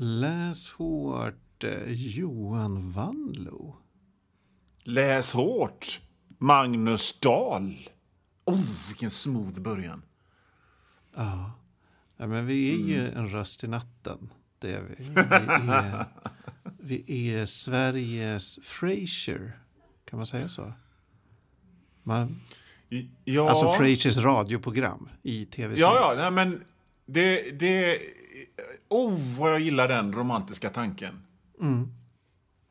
Läs hårt eh, Johan Wanlo. Läs hårt, Magnus Dahl. Oh, vilken smooth början. Ja. ja men vi är ju en röst i natten. Det är vi. Vi är, vi är Sveriges Frasier. Kan man säga så? Man, Ja, Alltså Frasiers radioprogram i tv ja, ja nej, men det, det... Oh, vad jag gillar den romantiska tanken.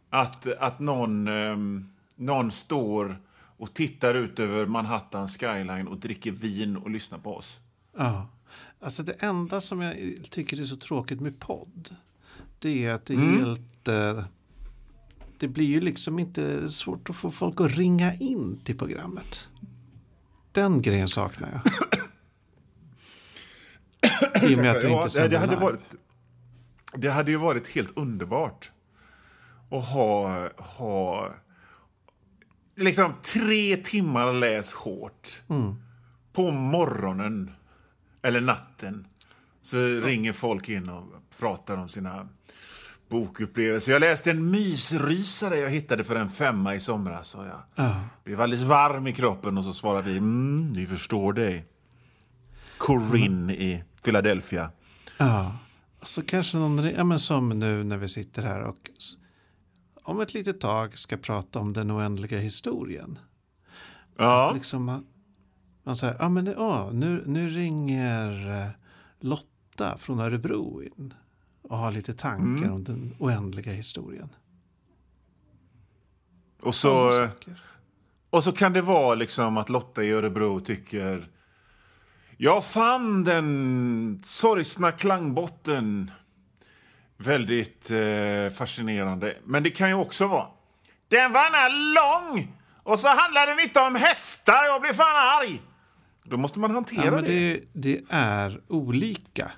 Att, att någon, ehm, någon står och tittar ut över Manhattan skyline och dricker vin och lyssnar på oss. Ja. Alltså det enda som jag tycker är så tråkigt med podd. Det är att det är Mm. helt... eh, Det blir ju liksom inte svårt att få folk att ringa in till programmet. Den grejen saknar jag. I och med att Ja, inte det, sänder det, hade live. varit, det hade ju varit helt underbart att ha, ha liksom tre timmar läs hårt på morgonen eller natten. Så ringer folk in och pratar om sina bokupplevelser. Jag läste en mysrysare jag hittade för en femma i somras. Och jag Ja. blev alldeles varm i kroppen och så svarade vi mm, vi förstår dig. Corinne i Philadelphia. Ja, så kanske någon, ja men som nu när vi sitter här och om ett litet tag ska prata om den oändliga historien. Ja. Liksom man, man säger, ja men det, åh, nu, nu ringer eh, Lotta från Örebro in och har lite tankar Mm. om den oändliga historien. Och så, och så kan det vara liksom att Lotta i Örebro tycker Jag fann den sorgsna klangbotten väldigt eh, fascinerande. Men det kan ju också vara Den var lång! Och så handlade den inte om hästar. Jag blev fan arg! Då måste man hantera Ja, men det. det, det är olika.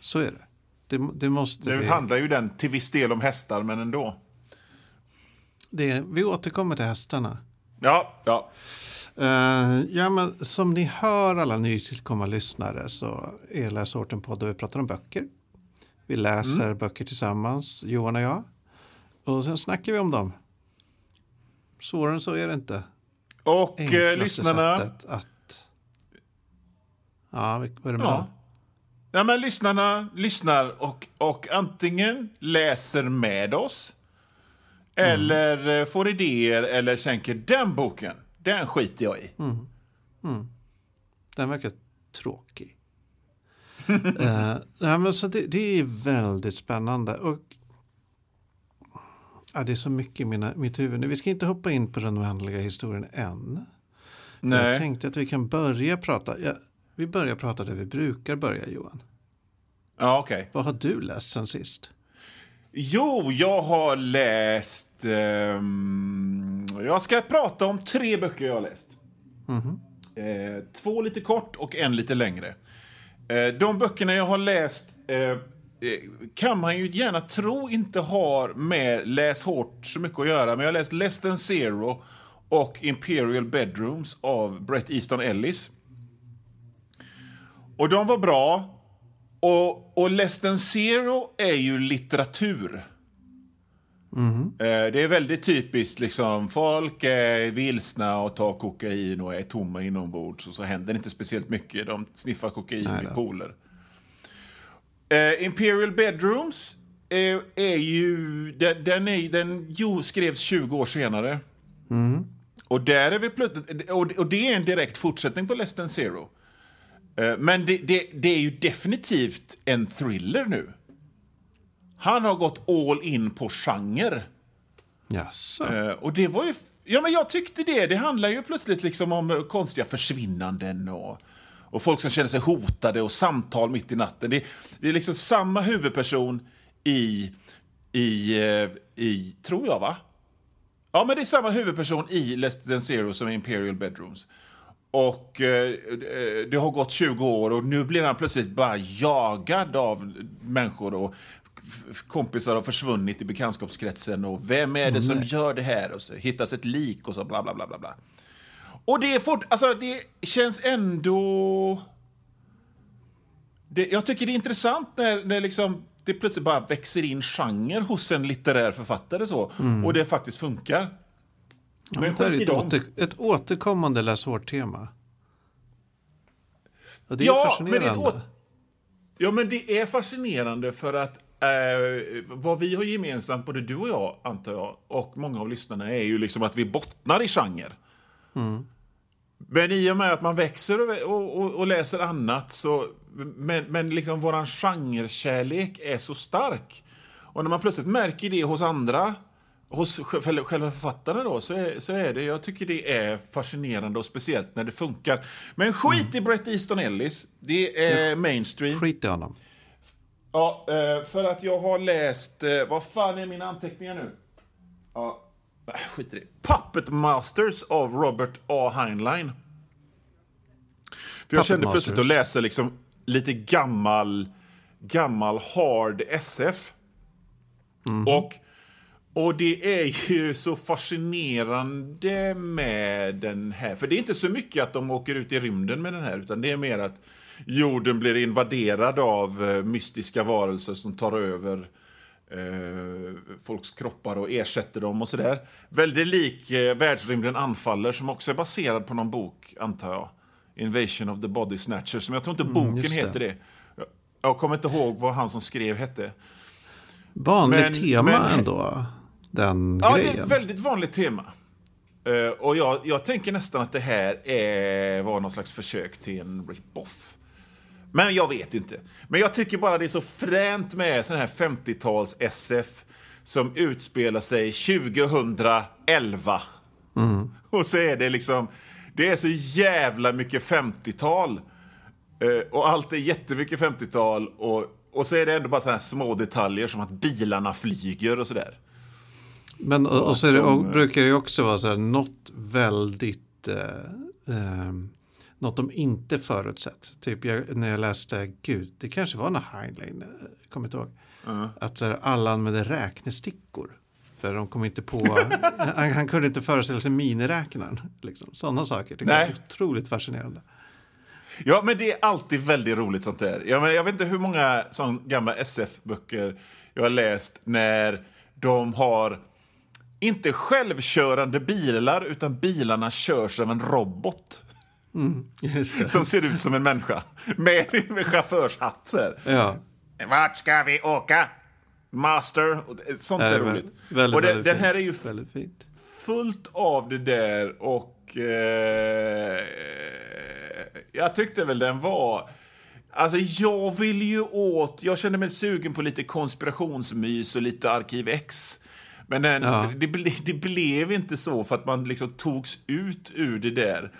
Så är det. Det, det måste Nu vi... handlar ju den till viss del om hästar, men ändå. Det, vi återkommer till hästarna. Ja, ja. Eh, ja, men som ni hör alla nytillkomna lyssnare så är Läsårt en podd där vi pratar om böcker. Vi läser Mm. böcker tillsammans, Johan och jag. Och sen snackar vi om dem. Svårare än så är det inte. Och eh, lyssnarna... sättet att... Ja, vad är det med Ja. Ja, men lyssnarna lyssnar och, och antingen läser med oss eller eh, får idéer eller tänker den boken, den skiter jag i. Den verkar tråkig. uh, nej, men så det, det är väldigt spännande. Och, ja, det är så mycket i mina, mitt huvud nu. Vi ska inte hoppa in på den oändliga historien än. Jag Nej. tänkte att vi kan börja prata. Ja, vi börjar prata där vi brukar börja, Johan. Ja, okej. Vad har du läst sen sist? Jo, jag har läst... ehm, jag ska prata om tre böcker jag har läst. Eh, två lite kort och en lite längre. Eh, de böckerna jag har läst eh, eh, kan man ju gärna tro inte har med Läs hårt så mycket att göra. Men jag har läst Less than Zero och Imperial Bedrooms av Bret Easton Ellis. Och de var bra. Och, och Less than Zero är ju litteratur. Eh, Det är väldigt typiskt. Liksom, folk är vilsna och tar kokain och är tomma inombords. Och så händer inte speciellt mycket. De sniffar kokain Nej i pooler. Eh, Imperial Bedrooms är, är ju... Den, den, är, den jo, skrevs 20 år senare. Och, där är vi plötsligt, och, och det är en direkt fortsättning på Less than Zero. Eh, Men det, det, det är ju definitivt en thriller nu. Han har gått all in på genre. Jaså? Eh, och det var ju... Ja, men jag tyckte det. Det handlar ju plötsligt liksom om eh, konstiga försvinnanden och, och folk som känner sig hotade och samtal mitt i natten. Det, det är liksom samma huvudperson i, i, i... Tror jag, va? Ja, men det är samma huvudperson i Less than Zero som i Imperial Bedrooms. Och eh, eh, det har gått 20 år och nu blir han plötsligt bara jagad av människor och kompisar har försvunnit i bekantskapskretsen och vem är det som gör det här? Och så hittas ett lik och så bla bla bla bla bla. Och det är fort, alltså det känns ändå... det, jag tycker det är intressant när, när liksom, det plötsligt bara växer in genre hos en litterär författare så, och det faktiskt funkar. Ja, Men det är ett, åter, ett återkommande läshårt-tema. Och det är Ja, men det fascinerande. Ja, men det är fascinerande för att eh, vad vi har gemensamt, både du och jag, antar jag, och många av lyssnarna, är ju liksom att vi bottnar i genre. Men i och med att man växer och, och, och, läser annat så... Men, men liksom våran genrekärlek är så stark. Och när man plötsligt märker det hos andra, hos sj- själva författarna då, så är, så är det... Jag tycker det är fascinerande och speciellt när det funkar. Men skit i Bret Easton Ellis. Det är mainstream. Skit i honom. Ja, eh, för att jag har läst... eh, Vad fan är mina anteckningar nu? Ja, äh, skit i det. Puppet Masters av Robert A. Heinlein. För jag Puppet kände plötsligt Masters. att läsa liksom lite gammal, gammal hard SF. Och, och det är ju så fascinerande med den här. För det är inte så mycket att de åker ut i rymden med den här, utan det är mer att jorden blir invaderad av eh, mystiska varelser som tar över eh, folks kroppar och ersätter dem och sådär. Väldigt lik eh, Världsrymden anfaller som också är baserad på någon bok, antar jag. Invasion of the Body Snatchers, men jag tror inte boken just det. heter det. Jag, jag kommer inte ihåg vad han som skrev hette. Vanligt tema men- ändå. Den Ja, det grejen. är ett väldigt vanligt tema. Eh, och jag, jag tänker nästan att det här är, var någon slags försök till en rip-off. Men jag vet inte. Men jag tycker bara det är så fränt med sån här 50-tals SF som utspelar sig 2011. Och så är det liksom, det är så jävla mycket 50-tal. Eh, och allt är jättemycket 50-tal och, och så är det ändå bara så här små detaljer som att bilarna flyger och sådär. Men och, och så det, de- och brukar det också vara så här, något väldigt, eh, eh, något de inte förutsett. Typ jag, när jag läste, gud, det kanske var någon Heinlein, eh, kommer inte ihåg. Att så här, alla använde räknestickor. För de kom inte på, han, han kunde inte föreställa sig miniräknaren. Liksom. Sådana saker Nej. är otroligt fascinerande. Ja, men det är alltid väldigt roligt sånt där. Ja, men jag vet inte hur många sån gamla SF-böcker jag har läst när de har inte självkörande bilar, utan bilarna körs av en robot det. som ser ut som en människa med, med här. Ja. Vart ska vi åka? Master. Sånt är är roligt. väldigt, och det, väldigt den här är ju Väldigt fint. fullt av det där och eh, jag tyckte väl den var... Alltså jag vill ju åt... Jag kände mig sugen på lite konspirationsmys och lite Arkiv X. Men den, Ja. det, ble, det blev inte så för att man liksom togs ut ur det där.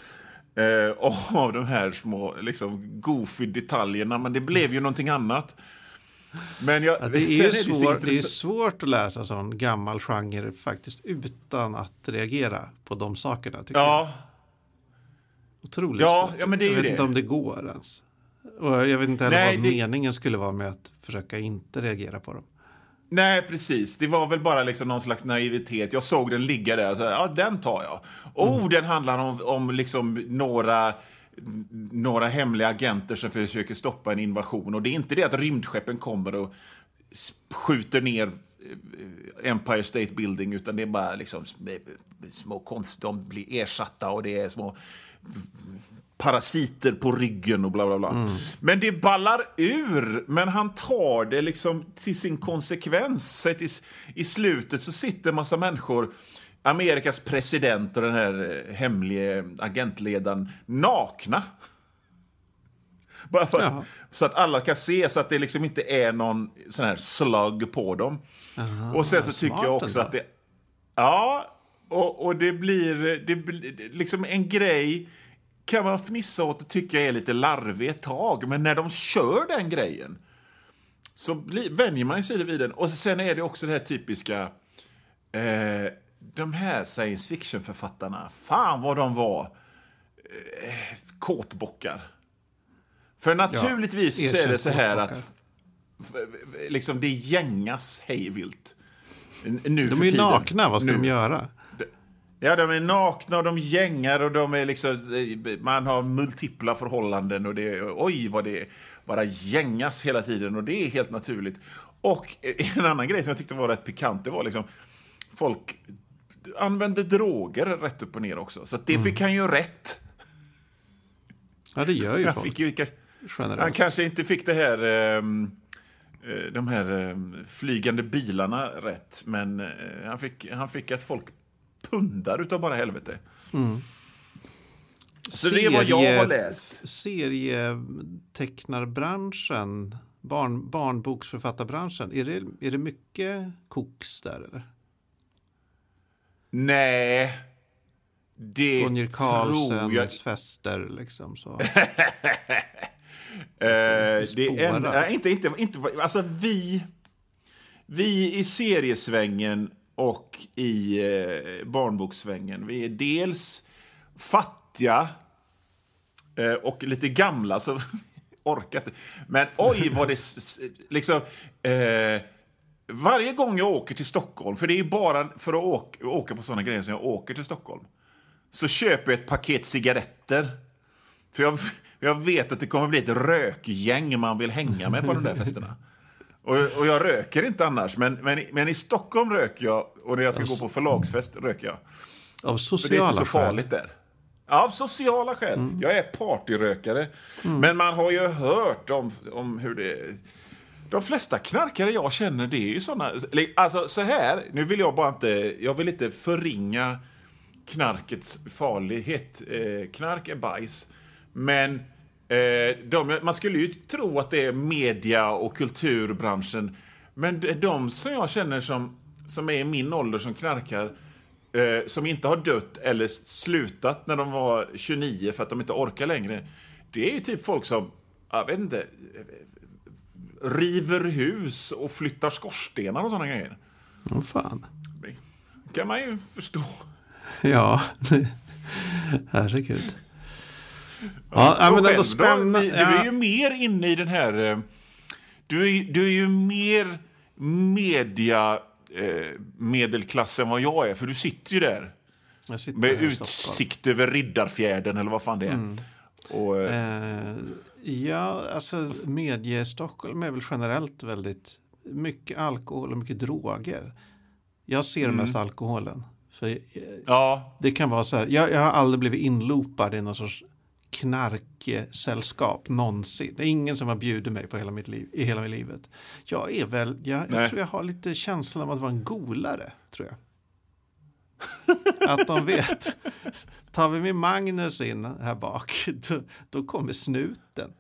Eh, av de här små liksom, goofy detaljerna, men det blev ju någonting annat. Men jag, Ja, det, är ju svår, det är svårt att läsa sån gammal genre faktiskt utan att reagera på de sakerna. Tycker jag. Ja, Otroligt Ja, svårt. ja, men det är jag vet det. inte om det går ens. Och jag vet inte heller Nej, vad meningen skulle vara med att försöka inte reagera på dem. Nej, precis. Det var väl bara liksom någon slags naivitet. Jag såg den ligga där så, ja, den tar jag. Oh, den handlar om, om liksom några, några hemliga agenter som försöker stoppa en invasion. Och det är inte det att rymdskeppen kommer och skjuter ner eh, Empire State Building, utan det är bara liksom sm- små konst, de blir ersatta och det är små parasiter på ryggen och bla bla bla. Men det ballar ur, men han tar det liksom till sin konsekvens. Så att i, slutet så sitter en massa människor, Amerikas president och den här eh, hemlige agentledaren, nakna. Bara för att, så att alla kan se, så att det liksom inte är någon sån här slug på dem. och sen så tycker jag också att det... Ja, och, och det blir, det blir liksom en grej kan man fnissa åt och tycka är lite larvig ett tag, men när de kör den grejen så blir, vänjer man sig vid den. Och sen är det också det här typiska... Eh, de här science fiction-författarna, fan vad de var eh, kåtbockar. För naturligtvis så är det så här att liksom det gängas hejvilt. Nu De är ju nakna, vad ska Nu. de göra? Ja, de är nakna och de gängar och de är liksom, man har multipla förhållanden och det är, oj vad det är, bara gängas hela tiden och det är helt naturligt. Och en annan grej som jag tyckte var rätt pikant, det var liksom folk använde droger rätt upp och ner också. Så det fick han ju rätt. Ja, det gör ju Han, folk. ju, han kanske inte fick det här, ehm, eh, de här ehm, flygande bilarna rätt, men eh, han fick, han fick att folk pundar utav bara helvete. Så det är vad jag har läst. Serietecknarbranschen, barn, barnboksförfattarbranschen, är det, är det mycket koks där eller? Nej, det Bonnier tror jag... Carlsens fester liksom så. Eh, det är en, inte, inte, inte, alltså vi, vi i seriesvängen och i eh, barnbokssvängen, vi är dels fattiga eh, och lite gamla, så orkat. Men oj vad det liksom... Eh, varje gång jag åker till Stockholm, för det är bara för att åka, åka på såna grejer som jag åker till Stockholm, så köper jag ett paket cigaretter. För jag, jag vet att det kommer bli ett rökgäng man vill hänga med på de där festerna. Och, och jag röker inte annars, men, men, men i Stockholm röker jag och när jag ska gå på förlagsfest röker jag. Av För det är sociala inte så skäl. farligt där. Av sociala skäl. Jag är partyrökare. Men man har ju hört om, om hur det... De flesta knarkare jag känner, det är ju såna... Alltså så här, nu vill jag bara inte... Jag vill inte förringa knarkets farlighet. Eh, knark är bajs. Men de, man skulle ju tro att det är media och kulturbranschen. Men de- som jag känner som, som är i min ålder som knarkar eh, som inte har dött eller slutat när de var 29 för att de inte orkar längre. Det är ju typ folk som, jag vet inte, eh, river hus och flyttar skorstenar och sådana grejer. Åh fan. Det kan man ju förstå. Ja, herregud. Ja, ja men ändå då? spännande. Du är ju mer inne i den här... eh, Du är, du är ju mer media eh, medelklass än vad jag är, för du sitter ju där sitter med utsikt över Riddarfjärden eller vad fan det är. Och, eh, Eh, ja, alltså medie Stockholm är väl generellt väldigt mycket alkohol och mycket droger. Jag ser Mm. mest alkoholen. För ja, det kan vara så här, jag, jag har aldrig blivit inloopad i någon sorts knarksällskap någonsin. Det är ingen som har bjudit mig på hela mitt liv, i hela livet. Jag är väl, jag, jag tror jag har lite känslan av att vara en golare, tror jag. Att de vet, tar vi med Magnus in här bak, då, då kommer snuten.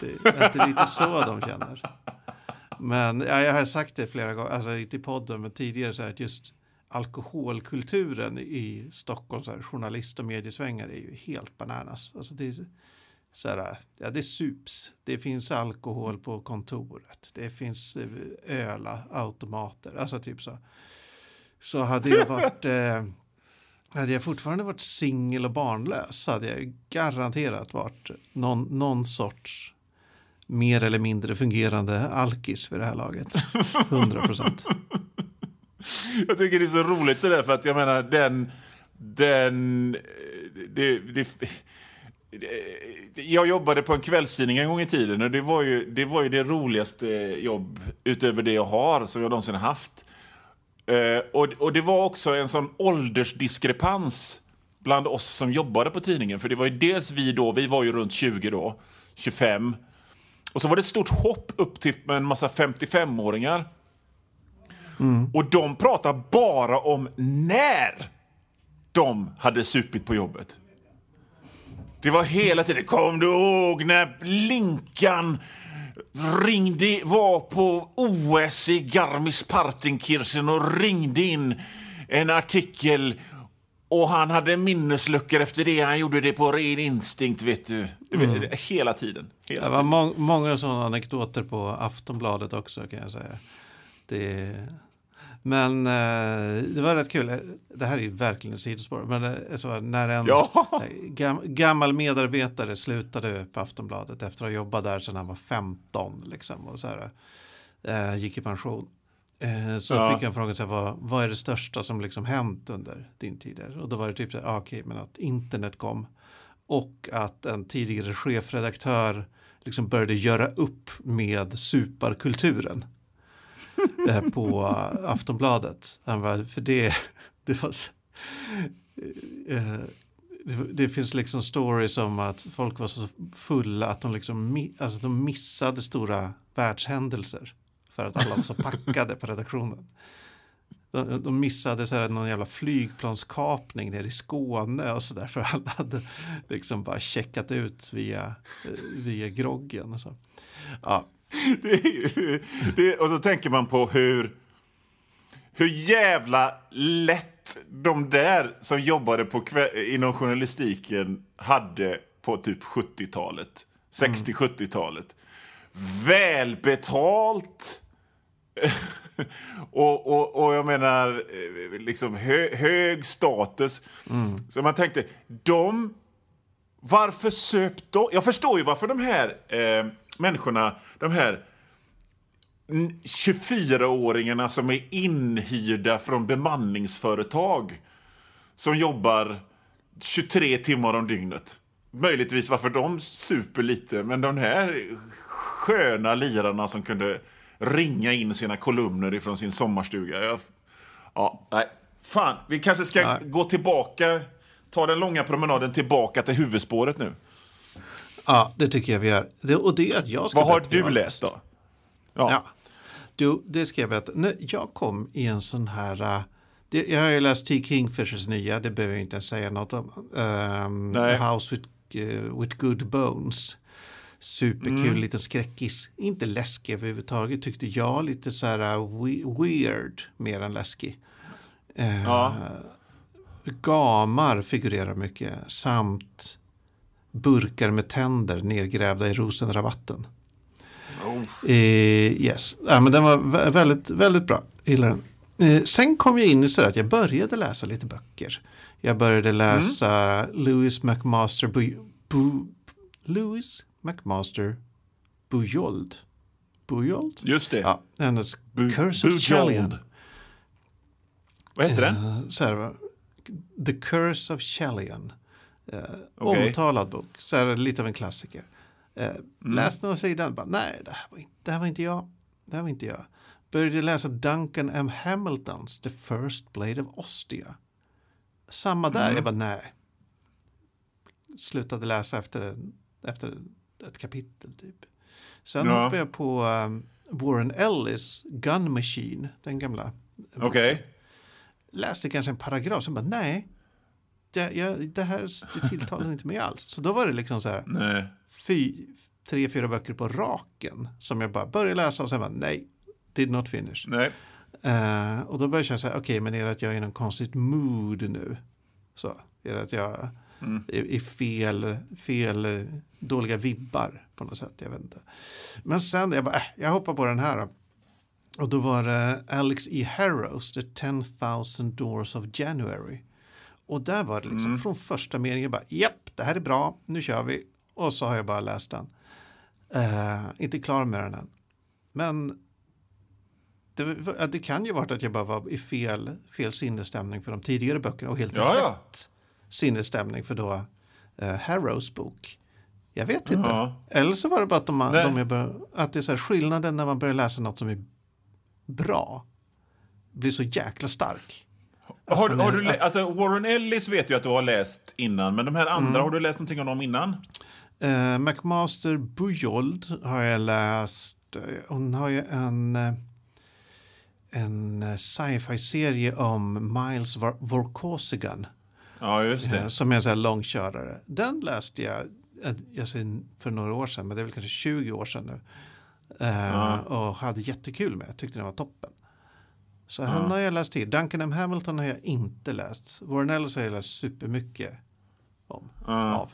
Det, att det är lite så de känner. Men ja, jag har sagt det flera gånger, alltså inte i podden, men tidigare så här att just alkoholkulturen i Stockholm, så här, journalist och mediesvängar är ju helt bananas. Alltså det är så här, ja det sups, det finns alkohol på kontoret, det finns eh, öla, ölautomater, alltså typ så. Så hade jag varit, eh, hade jag fortfarande varit singel och barnlös så hade jag garanterat varit någon, någon sorts mer eller mindre fungerande alkis vid det här laget. 100 procent. jag tycker det är så roligt sådär för att jag menar den... den det, det, det, jag jobbade på en kvällstidning en gång i tiden och det var ju det, var ju det roligaste jobb utöver det jag har som jag någonsin haft. Eh, och, och det var också en sån åldersdiskrepans bland oss som jobbade på tidningen. För det var ju dels vi då, vi var ju runt 20 då, 25. Och så var det ett stort hopp upp till med en massa 55-åringar. Och de pratar bara om när de hade supit på jobbet. Det var hela tiden, kom du ihåg när Linkan ringde, var på OS i Garmisch-Partenkirchen och ringde in en artikel och han hade minnesluckor efter det. Han gjorde det på ren instinkt, vet du. Hela tiden. Hela Det var må många sådana anekdoter på Aftonbladet också kan jag säga. Det, men eh, det var rätt kul. Det här är ju verkligen ett sidospår. Men är så, när en Ja. gam, gammal medarbetare slutade på Aftonbladet efter att ha jobbat där sedan han var 15 liksom, och så här, eh, gick i pension. Eh, så Ja. fick jag frågan så här, vad, vad är det största som liksom hänt under din tid där? Och då var det typ så här, ah, okej, men att internet kom och att en tidigare chefredaktör liksom började göra upp med suparkulturen eh, på Aftonbladet. Han bara, för det, det var så, eh, det, det finns liksom stories om att folk var så fulla att de, liksom, alltså de missade stora världshändelser för att alla var så packade på redaktionen. De, de missade så här någon jävla flygplanskapning nere i Skåne och så där för alla hade liksom bara checkat ut via, eh, via groggen. Och så. Ja, det är ju, det, och så tänker man på hur, hur jävla lätt de där som jobbade på kvä- inom journalistiken hade på typ 70-talet. 60-70-talet. Välbetalt. och, och, och jag menar, eh, liksom hö, hög status. Så man tänkte, de varför söp de? Jag förstår ju varför de här eh, människorna, de här n- 24-åringarna som är inhyrda från bemanningsföretag som jobbar 23 timmar om dygnet. Möjligtvis varför de super lite, men de här sköna lirarna som kunde ringa in sina kolumner ifrån sin sommarstuga. Jag, ja, nej. Fan, vi kanske ska Nej. gå tillbaka, ta den långa promenaden tillbaka till huvudspåret nu. Ja, det tycker jag vi gör. Det, och det är att jag ska Vad har du läst då? Ja. Ja. Du, det ska jag berätta. När jag kom i en sån här... äh, det, jag har ju läst T. Kingfishers nya, det behöver jag inte ens säga något om. Um, House with, eh, with Good Bones. Superkul Mm. liten skräckis. Inte läskig överhuvudtaget tyckte jag. Lite så här we, weird mer än läskig. Eh, Ja. Gamar figurerar mycket samt burkar med tänder nedgrävda i rosenrabatten. Oh. Eh, yes, ja, men den var vä- väldigt, väldigt bra. Gillar den. Eh, sen kom jag in i så att jag började läsa lite böcker. Jag började läsa Louis McMaster Bu- Bu- Louis McMaster Bujold. Bujold? Just det. Ja, hennes Bu- Curse of. Chalian. Vad heter den? Eh, här? The Curse of Chalian. Eh, Okej. Omtalad bok, så här, lite av en klassiker. Eh, Mm. Läste några sidor bara, nej, det här, var inte, det här var inte jag. Det här var inte jag. Började läsa Duncan M. Hamiltons The First Blade of Ostia. Samma där, Mm. jag bara, nej. Slutade läsa efter, efter ett kapitel typ. Sen Ja. hoppade jag på um, Warren Ellis Gun Machine, den gamla Okej. läste kanske en paragraf som bara nej, det, jag, det här det tilltalar inte mig alls. Så då var det liksom så här Nej. fy, tre, fyra böcker på raken som jag bara började läsa och sen bara nej, did not finish. Nej. Eh, och då började jag känna så här, okej, men är det att jag är i någon konstigt mood nu? Så, är det att jag Mm. är i fel, fel dåliga vibbar på något sätt, jag vet inte. Men sen, jag bara, äh, jag hoppar på den här då. Och då var det Alex E. Harrows, The 10,000 Doors of January. Och där var det liksom Mm. från första meningen bara, japp, det här är bra, nu kör vi. Och så har jag bara läst den. Eh, inte klar med den än. Men det, det kan ju varit att jag bara var i fel, fel sinnesstämning för de tidigare böckerna och helt Ja, ja. rätt sinnesstämning för då uh, Harrows bok. Jag vet inte. Ja. Eller så var det bara att, de, de är bör, att det är så här skillnaden när man börjar läsa något som är bra blir så jäkla stark. Har, men- har du alltså, Warren Ellis vet ju att du har läst innan, men de här andra, Mm. har du läst någonting om dem innan? Uh, McMaster Bujold har jag läst. Eh, Hon har ju en, eh, en eh, sci-fi-serie om Miles Vor- Vorkosigan. Ja, just eh, det. Som är en sån här långkörare. Den läste jag, eh, jag säger för några år sedan, men det är väl kanske 20 år sedan nu. Eh, Ja. Och hade jättekul med, jag tyckte den var toppen. Så henne har jag läst till. Duncan M. Hamilton har jag inte läst. Warren Ellis har jag läst supermycket om, av.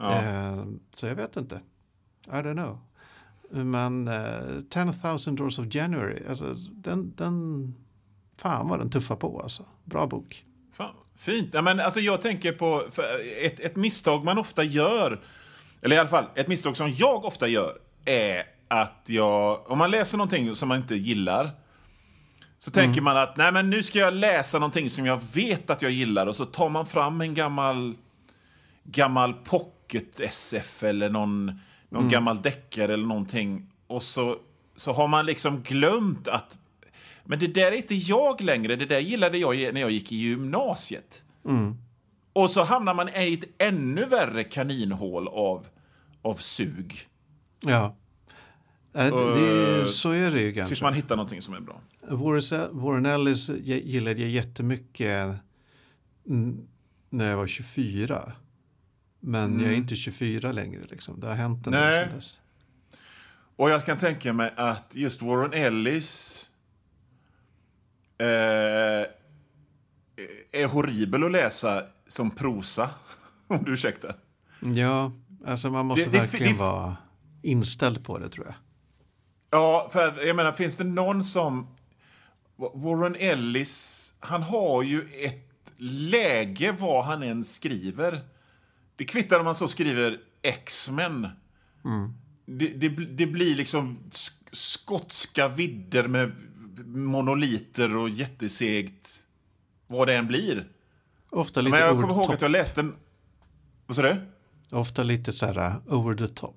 Eh, så jag vet inte. I don't know. Men uh, 10,000 Doors of January, alltså, den, den, fan vad den tuffar på alltså. Bra bok. Fan, fint. Ja, men, alltså, jag tänker på ett, ett misstag man ofta gör, eller i alla fall ett misstag som jag ofta gör, är att jag, om man läser någonting som man inte gillar, så tänker man att nej, men nu ska jag läsa någonting som jag vet att jag gillar och så tar man fram en gammal, gammal pocket SF eller någon, någon gammal deckare eller någonting. Och så, så har man liksom glömt att men det där är inte jag längre. Det där gillade jag när jag gick i gymnasiet. Och så hamnar man i ett ännu värre kaninhål av, av sug. Ja. Äh, det, så är det ju Tills ganska. man hittar någonting som är bra. Warren Ellis gillade jag jättemycket mm, när jag var 24. Men jag är inte 24 längre. Liksom. Det har hänt en del sedan dess. Och jag kan tänka mig att just Warren Ellis eh, är horribel att läsa som prosa, om du ursäktar. Ja, alltså man måste Det- det- verkligen det- vara inställd på det tror jag. Ja, för jag menar, finns det någon som... Warren Ellis, han har ju ett läge vad han än skriver. Det kvittar om man så skriver X-Men. Det, det, bl- det blir liksom sk- skotska vidder med monoliter och jättesegt, vad det än blir. Ofta lite, Men jag kommer ihåg att jag läste en... Vad sa du? Ofta lite så här uh, over the top.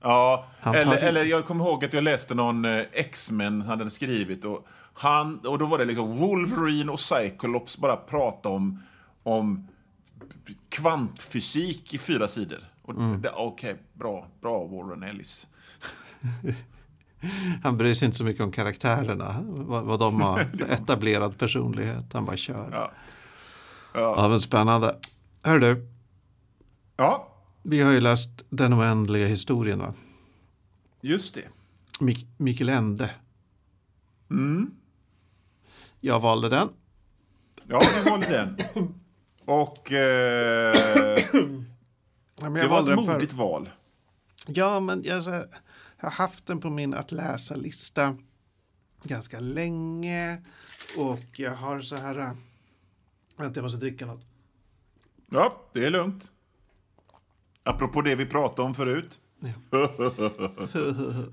Ja, Han tar eller, eller jag kommer ihåg att jag läste någon eh, X-Men han hade skrivit och, han, och då var det liksom Wolverine och Cyclops bara prata om, om kvantfysik i fyra sidor. Mm. Okej, bra, bra Warren Ellis. Han bryr sig inte så mycket om karaktärerna. Vad, vad de har etablerad personlighet. Han bara kör. Ja. Ja, men spännande. Hör du, ja, vi har ju läst Den oändliga historien va? just det. Mik- Mikael Ende. Mm. Jag valde den. Ja, vi valde den. Och eh, Ja, det var ett modigt val. Ja, men jag, här, har haft den på min att läsa-lista ganska länge. Och jag har så här... äh, Vänta, jag måste dricka något. Ja, det är lugnt. Apropå det vi pratade om förut.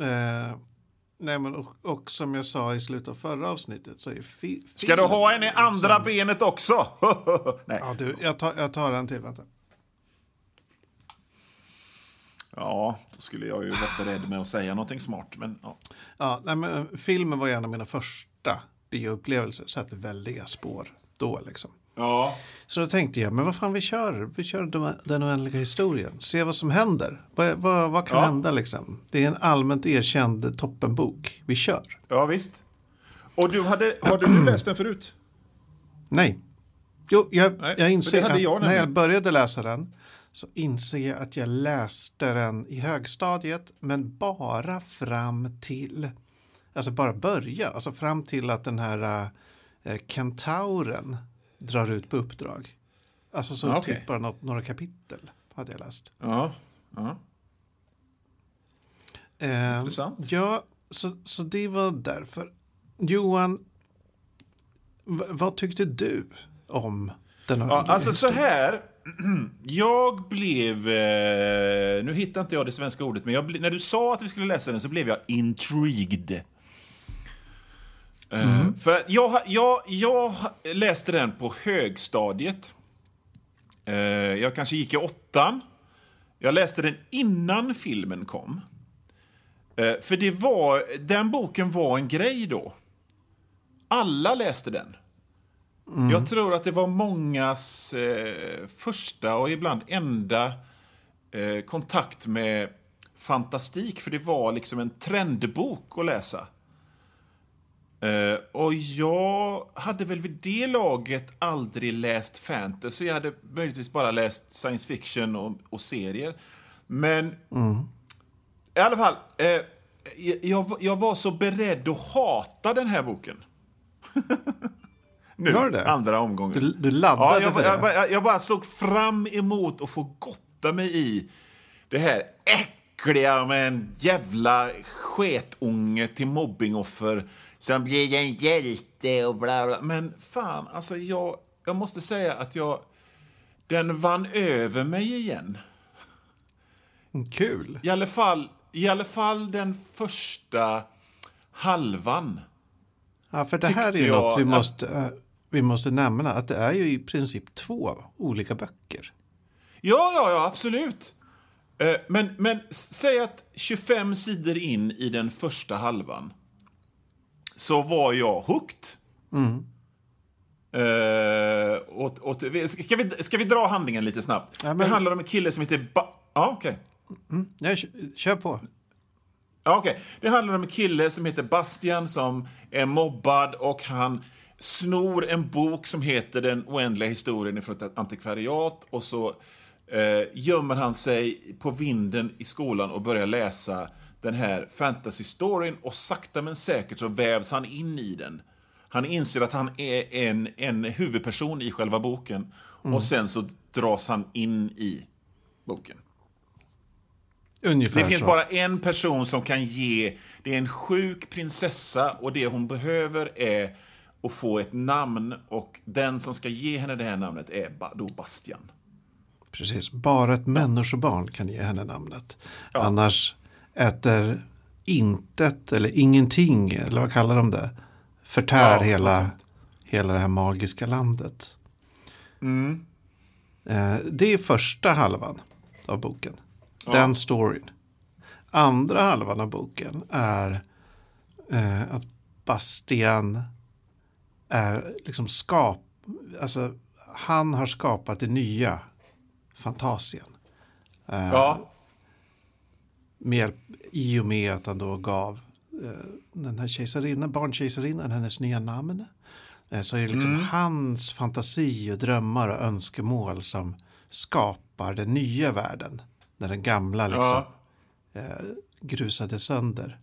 Eh, nej, men och, och som jag sa i slutet av förra avsnittet så är fi, Ska du ha en i andra benet också? Nej. Ja, du, jag tar, jag tar en till. Vänta. Ja, då skulle jag ju varit beredd med att säga någonting smart. Men, ja. Ja, nej, men, filmen var en av mina första bioupplevelser. Satte väldiga spår då liksom. Ja. Så då tänkte jag, men vad fan vi kör? Vi kör den- oändliga historien. Se vad som händer. Vad, vad, vad kan Ja. hända liksom? Det är en allmänt erkänd toppenbok. Vi kör. Ja, visst. Och du hade, hade du läst den förut? Nej. Jo, jag, Nej, jag inser att jag när jag började läsa den så inser jag att jag läste den i högstadiet men bara fram till, alltså bara börja, alltså fram till att den här äh, kentauren drar ut på uppdrag. Alltså så Ja, okej. typ bara något, några kapitel hade jag läst. Ja. ja. Eh, Intressant. Ja, så, så det var därför. Johan, vad tyckte du om den Ja, oändliga alltså så här. Jag blev... Eh, nu hittar inte jag det svenska ordet, men jag, ble- när du sa att vi skulle läsa den så blev jag intrigued. Eh, För jag, jag, jag läste den på högstadiet. Eh, jag kanske gick i åttan. Jag läste den innan filmen kom. Eh, för det var, den boken var en grej då. Alla läste den. Jag tror att det var mångas eh, första och ibland enda eh, kontakt med fantastik. För det var liksom en trendbok att läsa. Eh, och jag hade väl vid det laget aldrig läst fantasy. Jag hade möjligtvis bara läst science fiction och, och serier. Men i alla fall, eh, jag, var- jag var så beredd att hata den här boken. nu, det? andra omgången. Du, du laddade Ja, jag, jag, jag, jag bara såg fram emot att få gotta mig i det här äckliga med en jävla sketunge till mobbingoffer som blir en hjälte och bla bla. Men fan, alltså jag, jag måste säga att jag... Den vann över mig igen. Kul. I alla fall, i alla fall den första halvan. Ja, för det här är ju jag något vi att- måste, eh, vi måste nämna. Att det är ju i princip två olika böcker. Ja, ja, ja, absolut. Eh, Men, men säg att 25 sidor in i den första halvan så var jag hooked. Eh, och, och, ska, vi, ska vi dra handlingen lite snabbt? Ja, men- Det handlar om en kille som heter... Ba- ja, okej. Ja, kö- kör på. Ja, okej. Det handlar om en kille som heter Bastian som är mobbad och han snor en bok som heter Den oändliga historien från ett antikvariat och så eh, gömmer han sig på vinden i skolan och börjar läsa den här fantasy-storyn och sakta men säkert så vävs han in i den. Han inser att han är en, en huvudperson i själva boken och sen så dras han in i boken. Ungefär Det finns så. bara en person som kan ge... Det är en sjuk prinsessa och det hon behöver är att få ett namn och den som ska ge henne det här namnet är då Bastian. Precis, bara ett människobarn kan ge henne namnet. Annars äter intet eller ingenting, eller vad kallar de det, förtär Ja, hela, hela det här magiska landet. Mm. Eh, det är första halvan av boken. Den storyn. Andra halvan av boken är eh, att Bastian är liksom skap... Alltså, han har skapat det nya Fantasien. Ja, Hjälp, I och med att han då gav eh, den här kejsarinnan, barnkejsarinnan hennes nya namn. Eh, så är det liksom hans fantasi och drömmar och önskemål som skapar den nya världen. När den gamla liksom Ja. eh, grusade sönder.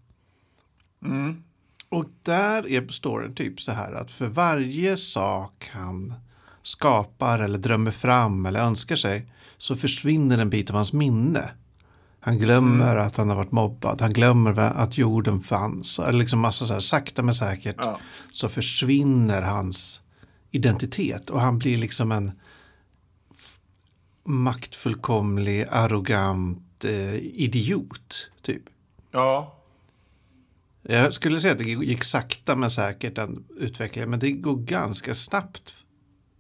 Mm. Och där är storyn typ så här att för varje sak han skapar eller drömmer fram eller önskar sig så försvinner en bit av hans minne. Han glömmer Mm. att han har varit mobbad, han glömmer att jorden fanns. Eller liksom massa så här, sakta men säkert Ja. så försvinner hans identitet och han blir liksom en maktfullkomlig, arrogant eh, idiot typ. ja. Jag skulle säga att det gick sakta men säkert den utvecklingen. Men det går ganska snabbt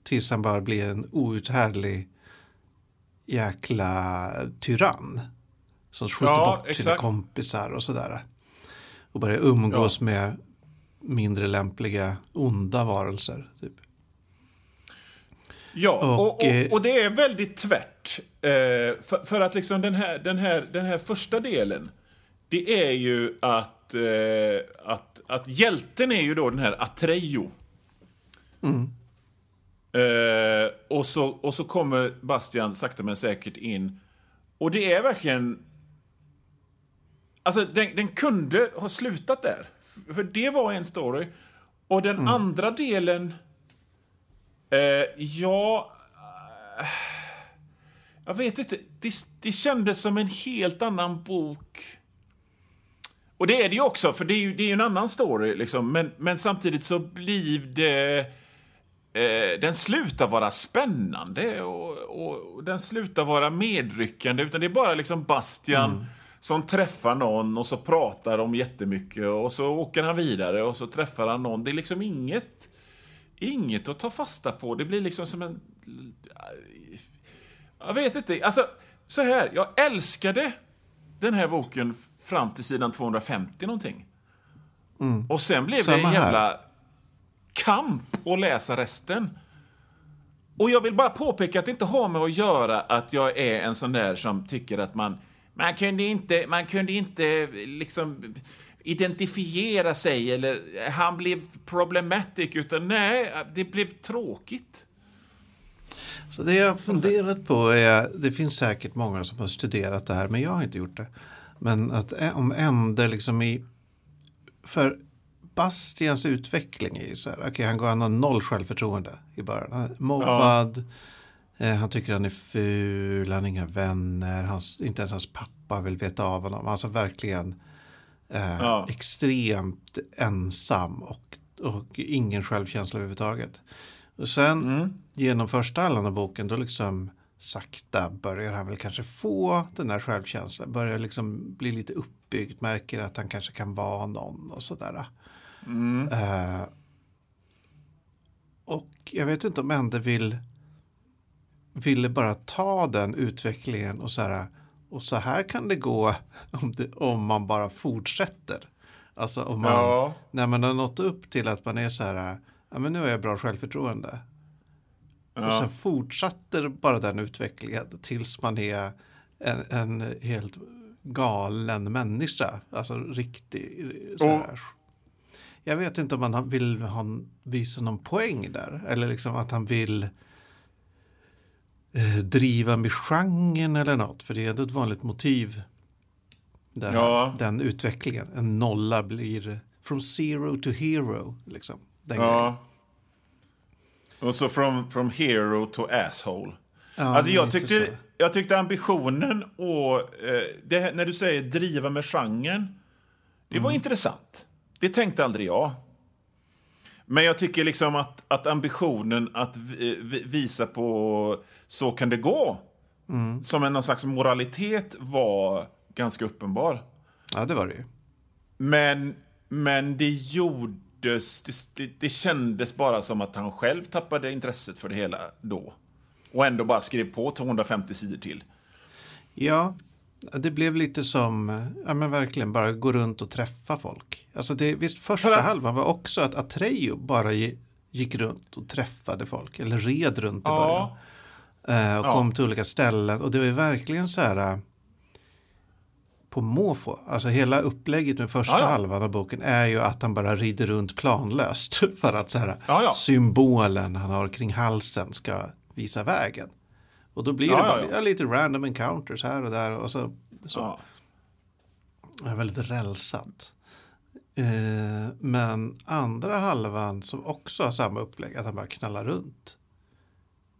tills han bara blir en outhärdlig jäkla tyrann. Som skjuter Ja, bort sina exakt. kompisar och sådär. Och börjar umgås med mindre lämpliga onda varelser. Typ. Ja, Och, och, och, eh, och det är väldigt tvärt. Eh, för, för att liksom den här, den, här, den här första delen, det är ju att, eh, att, att hjälten är ju då den här Atrejo. Eh, och, så, och så kommer Bastian sakta men säkert in. Och det är verkligen... Alltså, den, den kunde ha slutat där. För det var en story. Och den andra delen... Eh, ja... eh, Jag vet inte. Det, det kändes som en helt annan bok. Och det är det ju också, för det är ju, det är en annan story. Liksom. Men, men samtidigt så blir det... Eh, den slutar vara spännande och, och, och den slutar vara medryckande. Utan det är bara liksom Bastian som träffar någon och så pratar de jättemycket och så åker han vidare och så träffar han någon. Det är liksom inget, inget att ta fasta på. Det blir liksom som en... Jag vet inte. Alltså, så här. Jag älskade den här boken fram till sidan 250 någonting. Och sen blev det Samma en här. jävla kamp att läsa resten. Och jag vill bara påpeka att det inte har med att göra att jag är en sån där som tycker att man... Man kunde inte, man kunde inte liksom identifiera sig eller han blev problematic utan nej, det blev tråkigt. Så det jag funderat på är, det finns säkert många som har studerat det här, men jag har inte gjort det. Men att ä- om Ende liksom i, för Bastians utveckling är ju så här, okej han går, han har noll självförtroende i början. Mobbad, eh, han tycker han är ful, han har inga vänner, hans, inte ens hans pappa vill veta av honom. Alltså verkligen eh, Ja. extremt ensam och, och ingen självkänsla överhuvudtaget. Och sen genom första halvan av boken då liksom sakta börjar han väl kanske få den här självkänslan. Börjar liksom bli lite uppbyggd, märker att han kanske kan vara någon och sådär. Eh, och jag vet inte om Ende vill ville bara ta den utvecklingen och så här och så här kan det gå om, det, om man bara fortsätter. Alltså om man, Ja. när man har nått upp till att man är så här, ja men nu har jag bra självförtroende. Och Ja. sen fortsätter bara den utvecklingen tills man är en, en helt galen människa. Alltså riktig. Så här. Jag vet inte om man vill ha, visa någon poäng där. Eller liksom att han vill eh, driva med genren eller något. För det är ändå ett vanligt motiv. Det här, Ja. Den utvecklingen. En nolla blir from zero to hero. Liksom. Den grejen. Ja. Och så from, from hero to asshole. Ja, alltså jag tyckte, jag tyckte ambitionen och eh, det, när du säger driva med genren, det Mm. var intressant. Det tänkte aldrig jag. Men jag tycker liksom att, att ambitionen att vi, vi, visa på så kan det gå, Mm. som en någon slags moralitet var ganska uppenbar. Ja, det var det ju. Men, men det gjordes... Det, det, det kändes bara som att han själv tappade intresset för det hela då. Och ändå bara skrev på 250 sidor till. Ja, det blev lite som, ja men verkligen bara gå runt och träffa folk. Alltså det, visst första För att- halvan var också att Atrejo bara gi- gick runt och träffade folk, eller red runt i Ja. början. Eh, och Ja. kom till olika ställen och det var ju verkligen så här eh, på måfå. Alltså hela upplägget med första Ja, ja. halvan av boken är ju att han bara rider runt planlöst för att så här, ja. symbolen han har kring halsen ska visa vägen. Och då blir Ja, det bara ja. ja, lite random encounters här och där och så. så. Ja. Det är väldigt rälsat. Eh, men andra halvan som också har samma upplägg, att han bara knallar runt.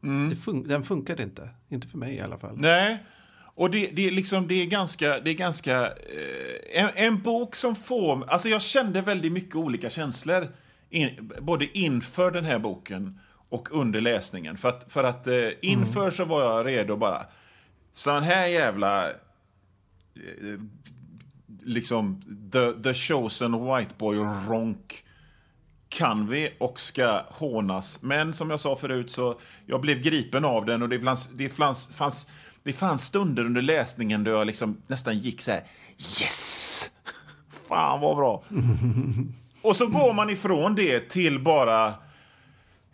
Det fun- den funkade inte, inte för mig i alla fall. Nej. Och det, det, är liksom, det är ganska... Det är ganska eh, en, en bok som får... Alltså jag kände väldigt mycket olika känslor. In, både inför den här boken och under läsningen. För att, för att eh, inför så var jag redo bara... Sån här jävla... Eh, liksom the, the chosen white boy ronk kan vi och ska hånas. Men som jag sa förut så jag blev gripen av den och det fanns, det fanns, fanns, det fanns stunder under läsningen då jag liksom nästan gick så här yes! Fan vad bra! och så går man ifrån det till bara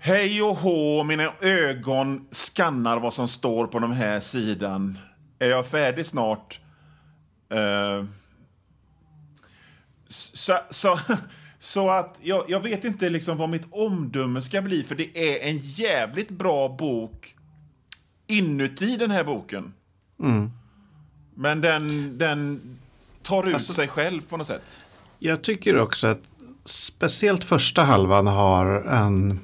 hej och hå, mina ögon skannar vad som står på den här sidan. Är jag färdig snart? Eh, så, så, så att jag, jag vet inte liksom vad mitt omdöme ska bli, för det är en jävligt bra bok inuti den här boken. Men den, den tar ut Alltså- sig själv på något sätt. Jag tycker också att speciellt första halvan har en...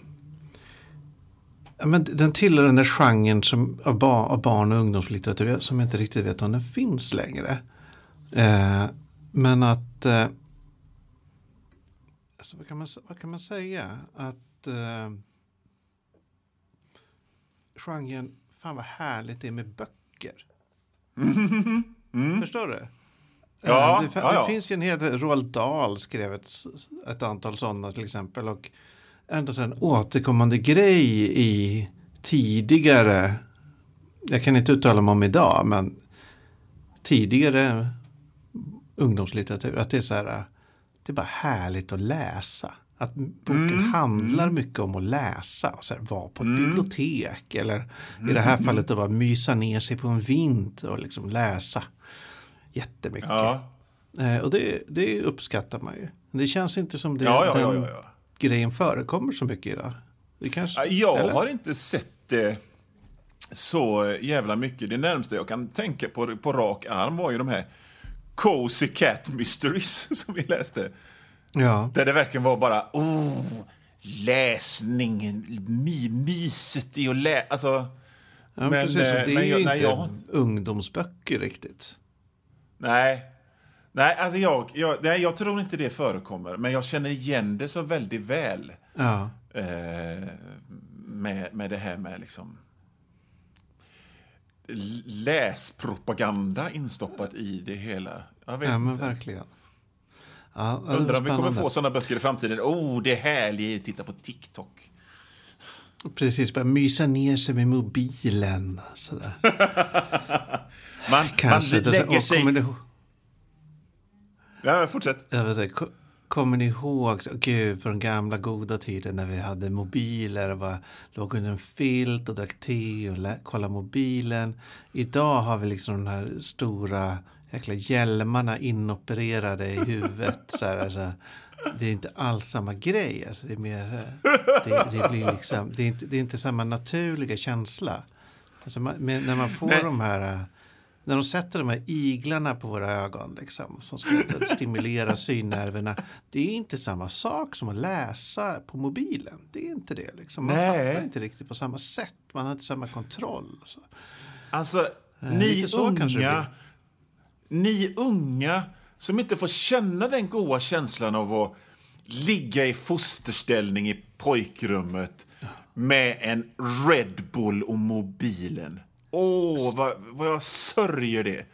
Ja, men den tillhör den där genren som, av, ba, av barn och ungdomslitteratur som jag inte riktigt vet om den finns längre. Eh, men att... Eh, alltså, vad, kan man, vad kan man säga? Att... Eh, genren, fan vad härligt det är med böcker. Förstår du? Ja, Eh, det, ja, ja. det finns ju en hel del, Roald Dahl skrev ett, ett antal sådana till exempel. Och ändå så en återkommande grej i tidigare, jag kan inte uttala mig om idag, men tidigare ungdomslitteratur, att det är så här, det är bara härligt att läsa. Att boken Mm. handlar mycket om att läsa. Och så här, vara på ett bibliotek. Eller i det här Mm. fallet att bara mysa ner sig på en vind och liksom läsa. Jättemycket. Ja, Eh, och det, det uppskattar man ju. Det känns inte som det, ja, ja. den ja. Grejen förekommer så mycket idag. Det kanske, Jag eller? har inte sett det så jävla mycket. Det närmaste jag kan tänka på på rak arm var ju de här Cozy Cat Mysteries som vi läste. Ja, Där det verkligen var bara, oh, läsning, my, myset i att läsa. Alltså, ja men, precis. Och eh, det är men ju jag- inte nej, jag- ungdomsböcker riktigt. nej. Nej, alltså jag, jag, nej, jag tror inte det förekommer, men jag känner igen det så väldigt väl. Ja, eh, med, med det här med liksom läspropaganda instoppat i det hela. Jag vet ja men inte. verkligen. Ja, Undrar om vi kommer få sådana böcker i framtiden. Oh, det är härligt att titta på TikTok. Precis, bara mysa ner sig med mobilen. Sådär. Man, Kanske. man lägger och sig... Ihåg- Ja, fortsätt. jag vet inte, ko- kommer ni ihåg, gud, på den gamla goda tiden när vi hade mobiler och bara låg under en filt och drack te och kollade mobilen. Idag har vi liksom de här stora jäkla hjälmarna inopererade i huvudet. så här, alltså, det är inte alls samma grej. Alltså, det, är mer, det, det, blir liksom, det, är inte, det är inte samma naturliga känsla. Alltså, man, när man får Nej. de här... När de sätter de här iglarna på våra ögon liksom, som ska stimulera synnerverna. Det är inte samma sak som att läsa på mobilen. Det är inte det. Liksom. Man Nej. fattar inte riktigt på samma sätt. Man har inte samma kontroll. Så. Alltså, ni Eh, det unga... Ni unga som inte får känna den goda känslan av att ligga i fosterställning i pojkrummet med en Red Bull och mobilen. Åh, vad, vad jag sörjer det.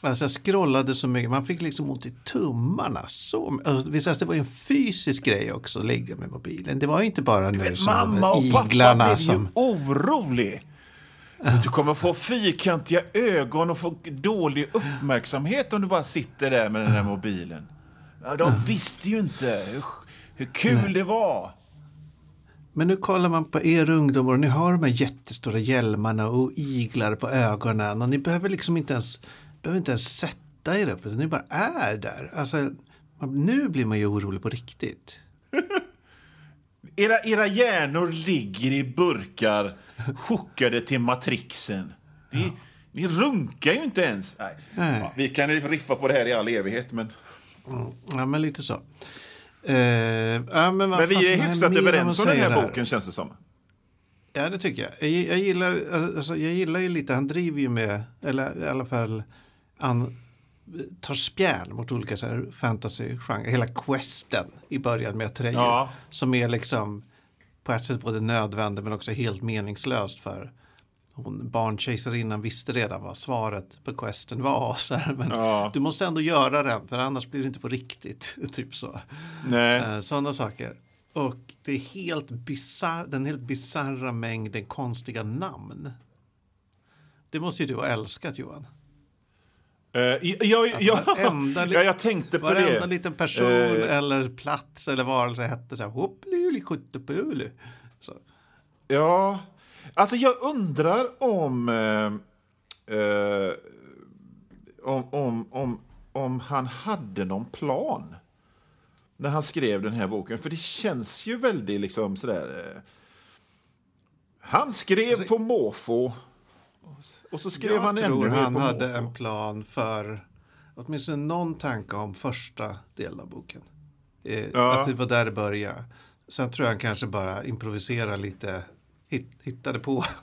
Alltså jag scrollade så mycket, man fick liksom ont i tummarna. Så, alltså, alltså, det var ju en fysisk grej också att ligga med mobilen. Det var ju inte bara nu som Mamma och pappa blev som... ju orolig. Du kommer få fyrkantiga ögon och få dålig uppmärksamhet om du bara sitter där med den här mobilen. Ja, de visste ju inte hur, hur kul det var. Men nu kollar man på er ungdomar och ni har de här jättestora hjälmarna och iglar på ögonen och ni behöver liksom inte ens, behöver inte ens sätta er upp utan ni bara är där. Alltså, nu blir man ju orolig på riktigt. Era, era hjärnor ligger i burkar chockade till matrixen. Ni, ni runkar ju inte ens. Nej. Nej. Ja, vi kan ju riffa på det här i all evighet, men... Ja, men lite så. Eh, ja, men Men vi är hyfsat överens om den här boken, känns det som. Ja, det tycker jag. Jag, jag, gillar, alltså, jag gillar ju lite, han driver ju med, eller i alla fall, han tar spjärn mot olika fantasy-genrer. Hela questen i början med Atreyu. Ja. Som är liksom på ett sätt både nödvändig men också helt meningslöst för hon, barnkejsarinnan visste redan vad svaret på questen var. Så här, men Ja. du måste ändå göra den för annars blir det inte på riktigt. Typ så. Nej. Eh, Sådana saker. Och det är helt bizarr, den helt bisarra mängden konstiga namn. Det måste ju du ha älskat Johan. Uh, ja, ja, varenda ja, jag tänkte på Varenda det. liten person Eh. eller plats eller varelse hette så här hoppli. Ja, alltså jag undrar om, eh, eh, om, om, om, om han hade någon plan när han skrev den här boken. För det känns ju väldigt liksom sådär... Eh, han skrev på måfå och så skrev Jag han ännu tror han hade måfå. en plan för åtminstone någon tanke om första delen av boken. Eh, Ja. Att det var där det började. Sen tror jag han kanske bara improviserar lite, hittade på.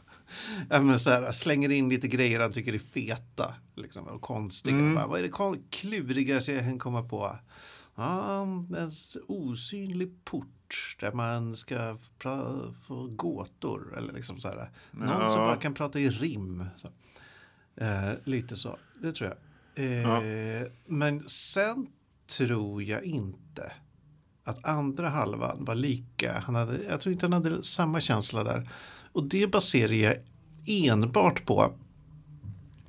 Ja, men så här, slänger in lite grejer han tycker är feta liksom, och konstiga. Mm. Bara, vad är det klurigaste jag kan komma på? Ja, en osynlig port där man ska få gåtor. Eller liksom så här. Någon som Ja. bara kan prata i rim. Så. Eh, lite så, det tror jag. Eh, Men sen tror jag inte att andra halvan var lika. Han hade, jag tror inte han hade samma känsla där. Och det baserar jag enbart på,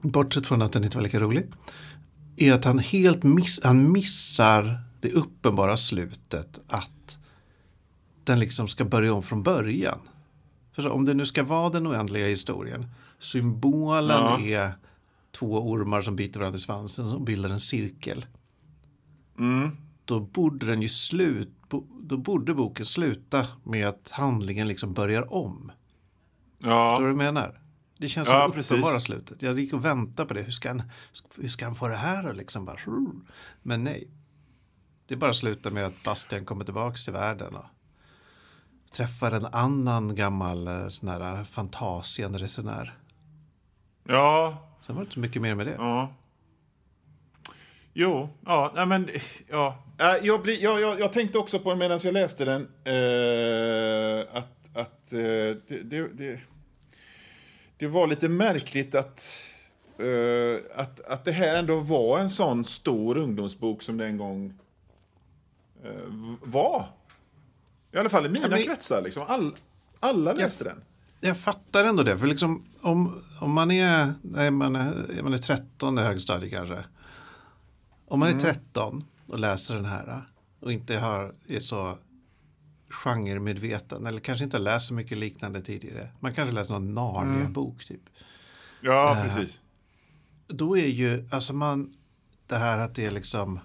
bortsett från att den inte var lika rolig, är att han helt miss, han missar det uppenbara slutet att den liksom ska börja om från början. För så, om det nu ska vara den oändliga historien, symbolen Ja. är två ormar som biter varandra i svansen som bildar en cirkel. Mm. Då borde den ju slut, då borde boken sluta med att handlingen liksom börjar om. Förstår Ja. du vad jag menar? Det känns Ja, som precis. uppenbara slutet. Jag gick och väntade på det. Hur ska han, hur ska han få det här och liksom bara... Men nej. Det bara slutar med att Bastian kommer tillbaka till världen och träffar en annan gammal eh, sån här Fantasien-resenär. ja. Sen var det inte så mycket mer med det. Ja. Jo, ja, nej men, ja. Jag, blir, jag, jag, jag tänkte också på medan jag läste den eh, att, att eh, det, det, det, det var lite märkligt att, eh, att, att det här ändå var en sån stor ungdomsbok som det en gång eh, var. I alla fall i mina men- kretsar. Liksom. All, alla läste den. jag fattar ändå det. För liksom, om, om man, är, nej, man, är, man är 13 i högstadiet kanske. Om man är 13 och läser den här och inte har, är så genremedveten eller kanske inte har läst så mycket liknande tidigare. Man kanske läst någon Narnia-bok typ. Ja, precis. Då är ju, alltså man, det här att det är liksom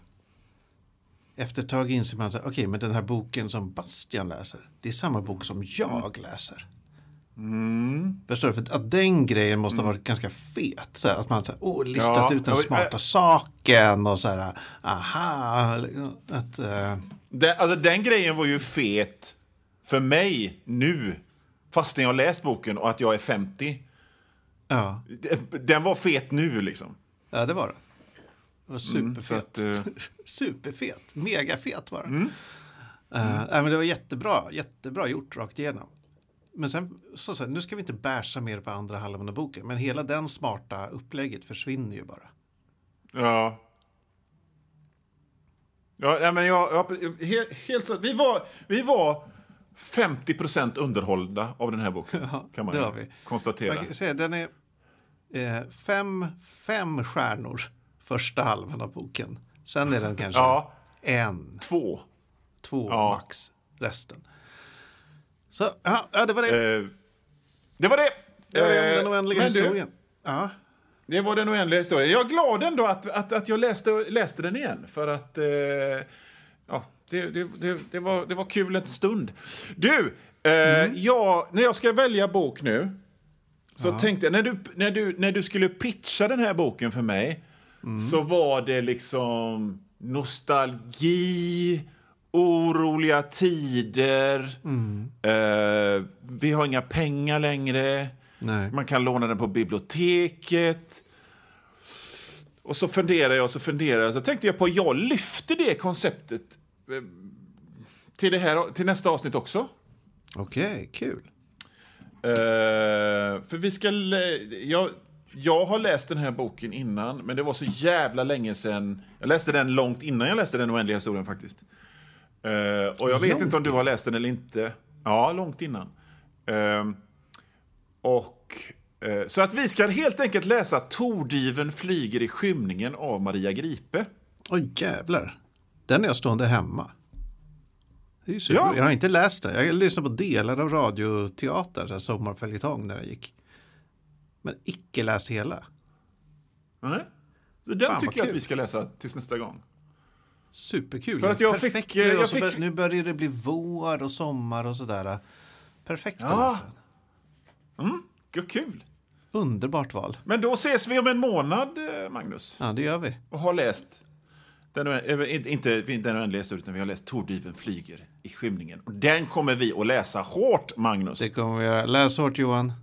efter ett tag inser man att okej, men den här boken som Bastian läser, det är samma bok som jag läser. Mm. Förstår du? För att den grejen måste ha varit ganska fet. Så här, att man har oh, listat Ja, ut den smarta saken och så här, aha. Att, eh, Den, alltså, den grejen var ju fet för mig nu, fastän jag har läst boken och att jag är 50. ja. Den var fet nu, liksom. ja, det var det. Det var Mm, superfet. att, eh, Superfet. Megafet var det. Mm. Eh, nej, men det var jättebra. Jättebra gjort rakt igenom. Men sen, så, så här, nu ska vi inte bärsa mer på andra halvan av boken. Men hela den smarta upplägget försvinner ju bara. Ja. Ja, nej, men jag, jag, helt, helt vi var, vi var 50% underhållna av den här boken, kan man vi. konstatera. Man säga, den är eh, fem, fem stjärnor första halvan av boken. Sen är den kanske Ja. en, Två. två Ja. max resten. Så ja, ja, det var det. Eh, det var det. det var det Eh, den oändliga men du, historien. Ja. Det var den oändliga historien. Jag är glad ändå att, att, att jag läste, läste den igen. För att... Eh, ja, det, det, det, det, var, det var kul en stund. Du, eh, jag, när jag ska välja bok nu så tänkte jag, när du, när, du, när du skulle pitcha den här boken för mig så var det liksom nostalgi, oroliga tider, eh, vi har inga pengar längre. Nej. Man kan låna den på biblioteket. Och så funderar jag och så funderar jag. Så tänkte jag på jag lyfter det konceptet eh, till, det här, till nästa avsnitt också. Okej, kul. Eh, för vi ska... Jag, jag har läst den här boken innan, men det var så jävla länge sedan. Jag läste den långt innan jag läste Den oändliga historien faktiskt. Eh, och jag vet Långt inte om du har läst den eller inte. Ja, långt innan. Eh, och... eh, Så att vi ska helt enkelt läsa Tordyven flyger i skymningen av Maria Gripe. Oj, jävlar. Den är jag stående hemma. Det är. Ja. Jag har inte läst den. Jag lyssnade på delar av radioteater, så här sommarföljetong när jag gick. Men icke läst hela. Nej. Så den Fan, tycker jag att kul. vi ska läsa tills nästa gång. Superkul. För att jag fick, Perfekt eh, nu. jag fick- nu börjar det bli vår och sommar och sådär. Perfekt Ja. Mm, vad kul. Underbart val. Men då ses vi om en månad, eh, Magnus. Ja, det gör vi. och har läst den, eh, inte, inte den oändliga historien, utan vi har läst Tordyven flyger i skymningen. Och den kommer vi att läsa hårt, Magnus. Det kommer vi göra. Läs hårt Johan.